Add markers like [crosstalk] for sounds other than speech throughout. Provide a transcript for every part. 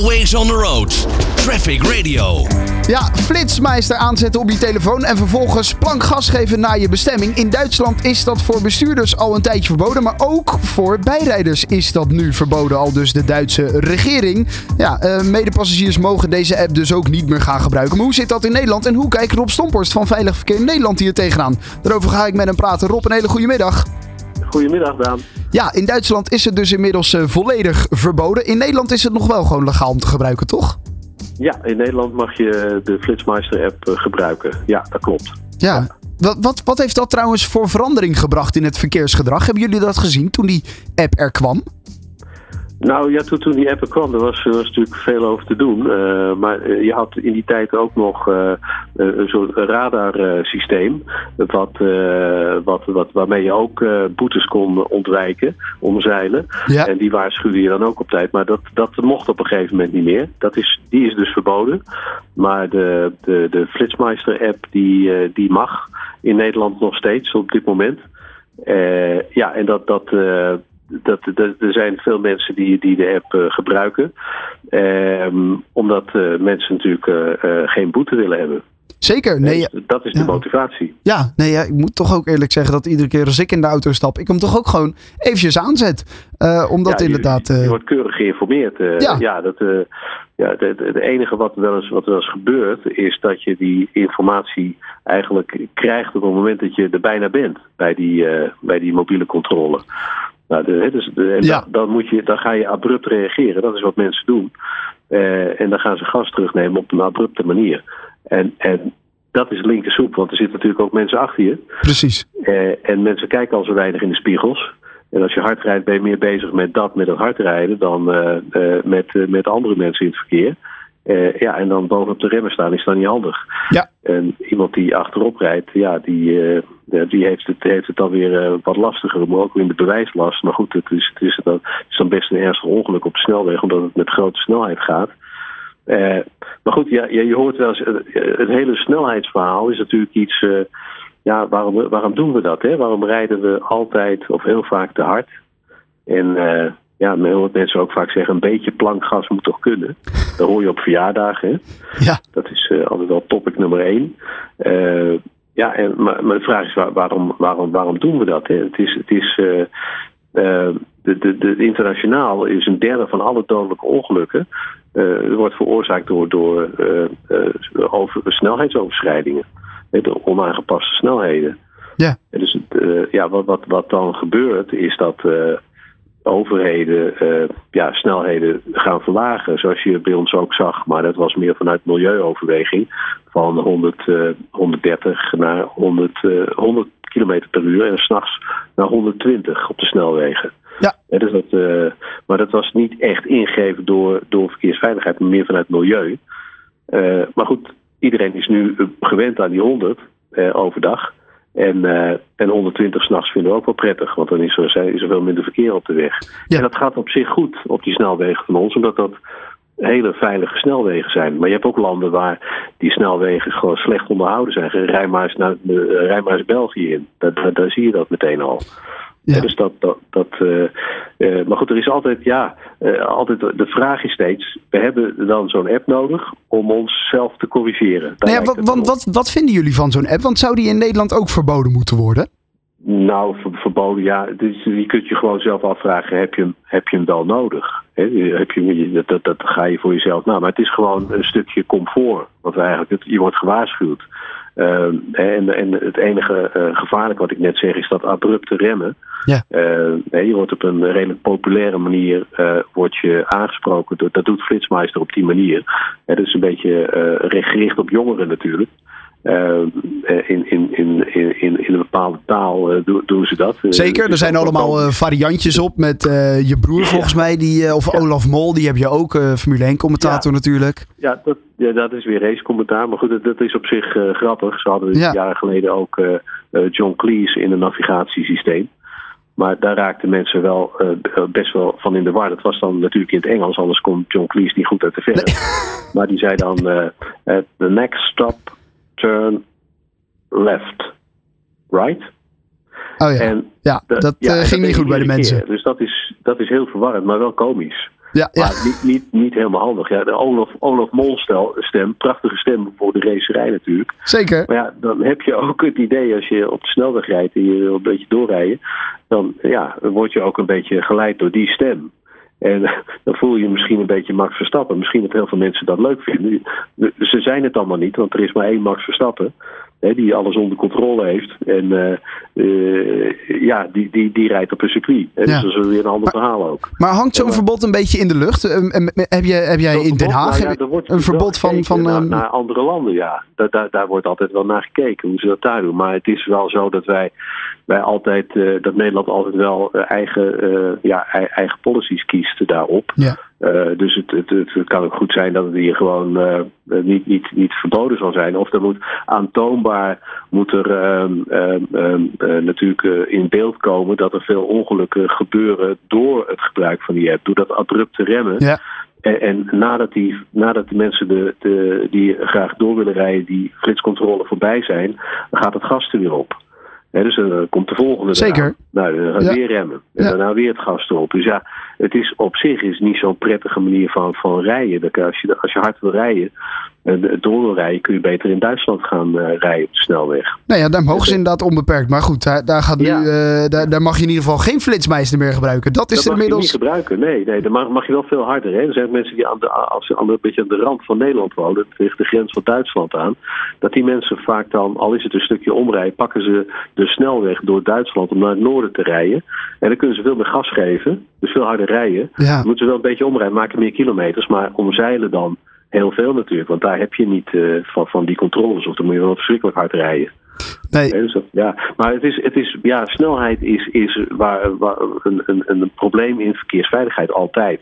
Always on the road. Traffic Radio. Ja, flitsmeister aanzetten op je telefoon en vervolgens plank gas geven naar je bestemming. In Duitsland is dat voor bestuurders al een tijdje verboden, maar ook voor bijrijders is dat nu verboden, al dus de Duitse regering. Ja, eh, medepassagiers mogen deze app dus ook niet meer gaan gebruiken. Maar hoe zit dat in Nederland en hoe kijkt Rob Stomporst van Veilig Verkeer Nederland hier tegenaan? Daarover ga ik met hem praten. Rob, een hele goede middag. Goedemiddag, Daan. Ja, in Duitsland is het dus inmiddels eh, volledig verboden. In Nederland is het nog wel gewoon legaal om te gebruiken, toch? Ja, in Nederland mag je de Flitsmeister-app eh, gebruiken. Ja, dat klopt. Ja. Wat, wat, wat heeft dat trouwens voor verandering gebracht in het verkeersgedrag? Hebben jullie dat gezien toen die app er kwam? Nou ja, toen, toen die app er kwam, er was, er was natuurlijk veel over te doen. Eh, maar eh, je had in die tijd ook nog eh, een soort radarsysteem. wat, wat, wat, waarmee je ook boetes kon ontwijken, omzeilen. Ja. En die waarschuwde je dan ook op tijd. Maar dat, dat mocht op een gegeven moment niet meer. Dat is, die is dus verboden. Maar de, de, de Flitsmeister-app die, die mag in Nederland nog steeds op dit moment. ja, en dat, dat, dat, dat, er zijn veel mensen die, die de app uh, gebruiken. Ehm, omdat uh, mensen natuurlijk uh, geen boete willen hebben. Zeker, nee. Dus dat is de motivatie. Ja, nee, ja, ik moet toch ook eerlijk zeggen dat iedere keer als ik in de auto stap, ik hem toch ook gewoon eventjes aanzet. omdat ja, je, inderdaad. Je, wordt keurig geïnformeerd. Ja. ja, dat, ja het enige wat wel, eens, wat wel eens gebeurt, is dat je die informatie eigenlijk krijgt op het moment dat je er bijna bent bij die, bij die mobiele controle. Nou, de, dus de, Ja. dan, dan, moet je, dan ga je abrupt reageren. Dat is wat mensen doen. Eh, en dan gaan ze gas terugnemen op een abrupte manier. En, en dat is linker soep, want er zitten natuurlijk ook mensen achter je. Precies. Eh, en mensen kijken al zo weinig in de spiegels. En als je hard rijdt, ben je meer bezig met dat, met het hard rijden, dan eh, met, met andere mensen in het verkeer. Eh, ja, en dan bovenop de remmen staan is dan niet handig. Ja. En iemand die achterop rijdt, ja, die, eh, die heeft, het, heeft het dan weer eh, wat lastiger, maar ook in de bewijslast. Maar goed, het is, het, is dan, het is dan best een ernstig ongeluk op de snelweg, omdat het met grote snelheid gaat. Maar goed, ja, ja, je hoort wel eens, het hele snelheidsverhaal is natuurlijk iets. ja, waarom, waarom doen we dat? Hè? Waarom rijden we altijd of heel vaak te hard? En ja, men hoort mensen ook vaak zeggen: een beetje plankgas moet toch kunnen? Dat hoor je op verjaardagen. Hè? Ja. Dat is eh, altijd wel topic nummer één. Eh, ja, en, maar, maar de vraag is: waar- waarom, waarom, waarom doen we dat? Hè? Het is. Het is eh, de, de, de, internationaal is een derde van alle dodelijke ongelukken. wordt veroorzaakt door, door over, snelheidsoverschrijdingen. Door onaangepaste snelheden. Ja. En dus ja, wat, wat, wat dan gebeurt, is dat overheden eh, ja, snelheden gaan verlagen. Zoals je bij ons ook zag, maar dat was meer vanuit milieuoverweging. Van 100, eh, 130 naar 100, eh, 100 km per uur en s'nachts naar 120 op de snelwegen. Ja. Hè, dus dat, eh, maar dat was niet echt ingegeven door, door verkeersveiligheid, maar meer vanuit milieu. Eh, maar goed, iedereen is nu eh, gewend aan die 100 eh, overdag. En, eh, en 120 s'nachts vinden we ook wel prettig, want dan is er, is er veel minder verkeer op de weg. Ja. En dat gaat op zich goed op die snelwegen van ons, omdat dat hele veilige snelwegen zijn. Maar je hebt ook landen waar die snelwegen gewoon slecht onderhouden zijn. Rij maar eens, naar, eh, rij maar eens België in. Daar, daar, daar zie je dat meteen al. Ja. Dus dat, dat, dat, eh, eh, maar goed, er is altijd, ja, eh, altijd de vraag is steeds: we hebben dan zo'n app nodig om onszelf te corrigeren. Nou ja, wat, want op. wat, wat vinden jullie van zo'n app? Want zou die in Nederland ook verboden moeten worden? Nou, ver- verboden, ja. Dus je kunt je gewoon zelf afvragen: heb je hem, heb je hem wel nodig? Heb je, dat, dat, dat ga je voor jezelf na. Maar het is gewoon een stukje comfort. Want eigenlijk, het, je wordt gewaarschuwd. Ehm, en, en het enige eh, gevaarlijke wat ik net zeg is dat abrupte remmen. Ja. Eh, nee, je wordt op een redelijk populaire manier eh, wordt je aangesproken. Dat, dat doet Flitsmeister op die manier. Dat is een beetje eh, gericht op jongeren natuurlijk. Eh, in, in, in, in, in een bepaalde taal eh, doen, ze dat. Eh, Zeker, er zijn allemaal variantjes op met je broer volgens mij, die, of. Olaf Mol, die heb je ook, Formule 1 commentator natuurlijk. Ja, dat, ja, dat is weer racecommentaar. Maar goed, dat, is op zich grappig. Ze hadden Ja. jaren geleden ook John Cleese in een navigatiesysteem. Maar daar raakten mensen wel best wel van in de war. Dat was dan natuurlijk in het Engels, anders kon John Cleese niet goed uit de verf. Maar die zei dan: eh, The next stop, turn left, right. Oh ja, En ja dat ja, eh, ging niet goed bij de mensen. keer. Dus dat is, dat is heel verwarrend, maar wel komisch. Ja, ja. Maar niet, niet, niet helemaal handig. Ja, de Olaf, Olaf Molstel stem, prachtige stem voor de racerij natuurlijk. Zeker. Maar ja, dan heb je ook het idee als je op de snelweg rijdt en je wil een beetje doorrijden. Dan ja, word je ook een beetje geleid door die stem. En [laughs] dan voel je misschien een beetje Max Verstappen. Misschien dat heel veel mensen dat leuk vinden. Ze zijn het allemaal niet, want er is maar één Max Verstappen. Hè, die alles onder controle heeft. En uh, uh, ja, die, die, die rijdt op een circuit. Hè, Ja. Dus dat is weer een ander Maar- verhaal ook. Maar hangt zo'n verbod een beetje in de lucht? Ehm, em, Heb jij, heb jij in Den Haag nou ja, wordt een verbod van... van ehm, naar, naar andere landen, ja. Daar, daar, daar wordt altijd wel naar gekeken hoe ze dat daar doen. Maar het is wel zo dat wij, wij altijd, eh, dat Nederland altijd wel eh, eigen, eh, ja, ei- eigen policies kiest daarop. Ja. Eh, dus het, het, het, kan ook goed zijn dat het hier gewoon eh, eh, niet, niet, niet verboden zal zijn. Of er moet aantoonbaar moet er ehm, ehm, ehm, eh, natuurlijk in beeld komen dat er veel ongelukken gebeuren door het gebruik van die app. Door dat abrupte remmen. Ja. En, en nadat, die, nadat de mensen de, de, die graag door willen rijden, die flitscontrole voorbij zijn, dan gaat het gas er weer op. Dus dan komt de volgende. Zeker. Nou, dan Ja. weer remmen. En Ja. daarna weer het gas erop. Dus ja, het is op zich is niet zo'n prettige manier van, van rijden. Dat Als je, als je hard wil rijden, eh, door wil rijden, kun je beter in Duitsland gaan eh, rijden op de snelweg. Nou ja, daar mogen ze inderdaad onbeperkt. Maar goed, daar, daar, gaat nu, Ja. eh, daar, daar mag je in ieder geval geen flitsmeister meer gebruiken. Dat is dat er mag je inmiddels... niet gebruiken. Nee, nee dan mag, mag je wel veel harder. Hè. Er zijn mensen die aan de, als ze aan de, een beetje aan de rand van Nederland wonen, tegen de grens van Duitsland aan, dat die mensen vaak dan, al is het een stukje omrijden, pakken ze de snelweg door Duitsland om naar het noorden te rijden. En dan kunnen ze veel meer gas geven, dus veel harder rijden. Ja. Dan moeten ze wel een beetje omrijden, maken meer kilometers, maar omzeilen dan heel veel natuurlijk. Want daar heb je niet eh, van, van die controles, of dan moet je wel verschrikkelijk hard rijden. Nee, dus dat- ja, maar het is, het is, ja, snelheid is, is waar, waar een, een, een probleem in verkeersveiligheid altijd.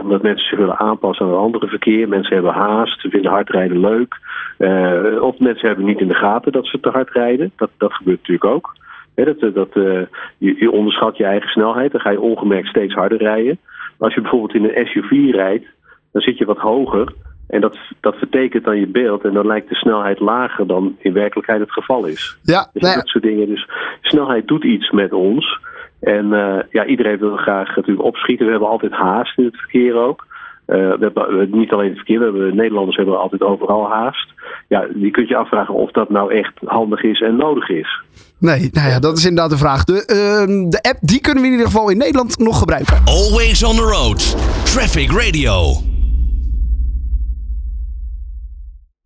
Omdat mensen zich willen aanpassen aan het andere verkeer. Mensen hebben haast, ze vinden hardrijden leuk. Eh, of mensen hebben niet in de gaten dat ze te hard rijden. Dat, dat gebeurt natuurlijk ook. Dat, dat, eh, je, je onderschat je eigen snelheid. Dan ga je ongemerkt steeds harder rijden. Maar als je bijvoorbeeld in een SUV rijdt, dan zit je wat hoger. En dat, dat vertekent dan je beeld. En dan lijkt de snelheid lager dan in werkelijkheid het geval is. ja, Dus nou ja, dat soort dingen. Dus snelheid doet iets met ons. En eh, ja, iedereen wil graag natuurlijk opschieten. We hebben altijd haast in het verkeer ook. Eh, we hebben, niet alleen in het verkeer, we hebben, Nederlanders hebben altijd overal haast. Ja, je kunt je afvragen of dat nou echt handig is en nodig is. nee, nou ja, dat is inderdaad de vraag. De, ehm, de app, die kunnen we in ieder geval in Nederland nog gebruiken. Always on the road. Traffic Radio.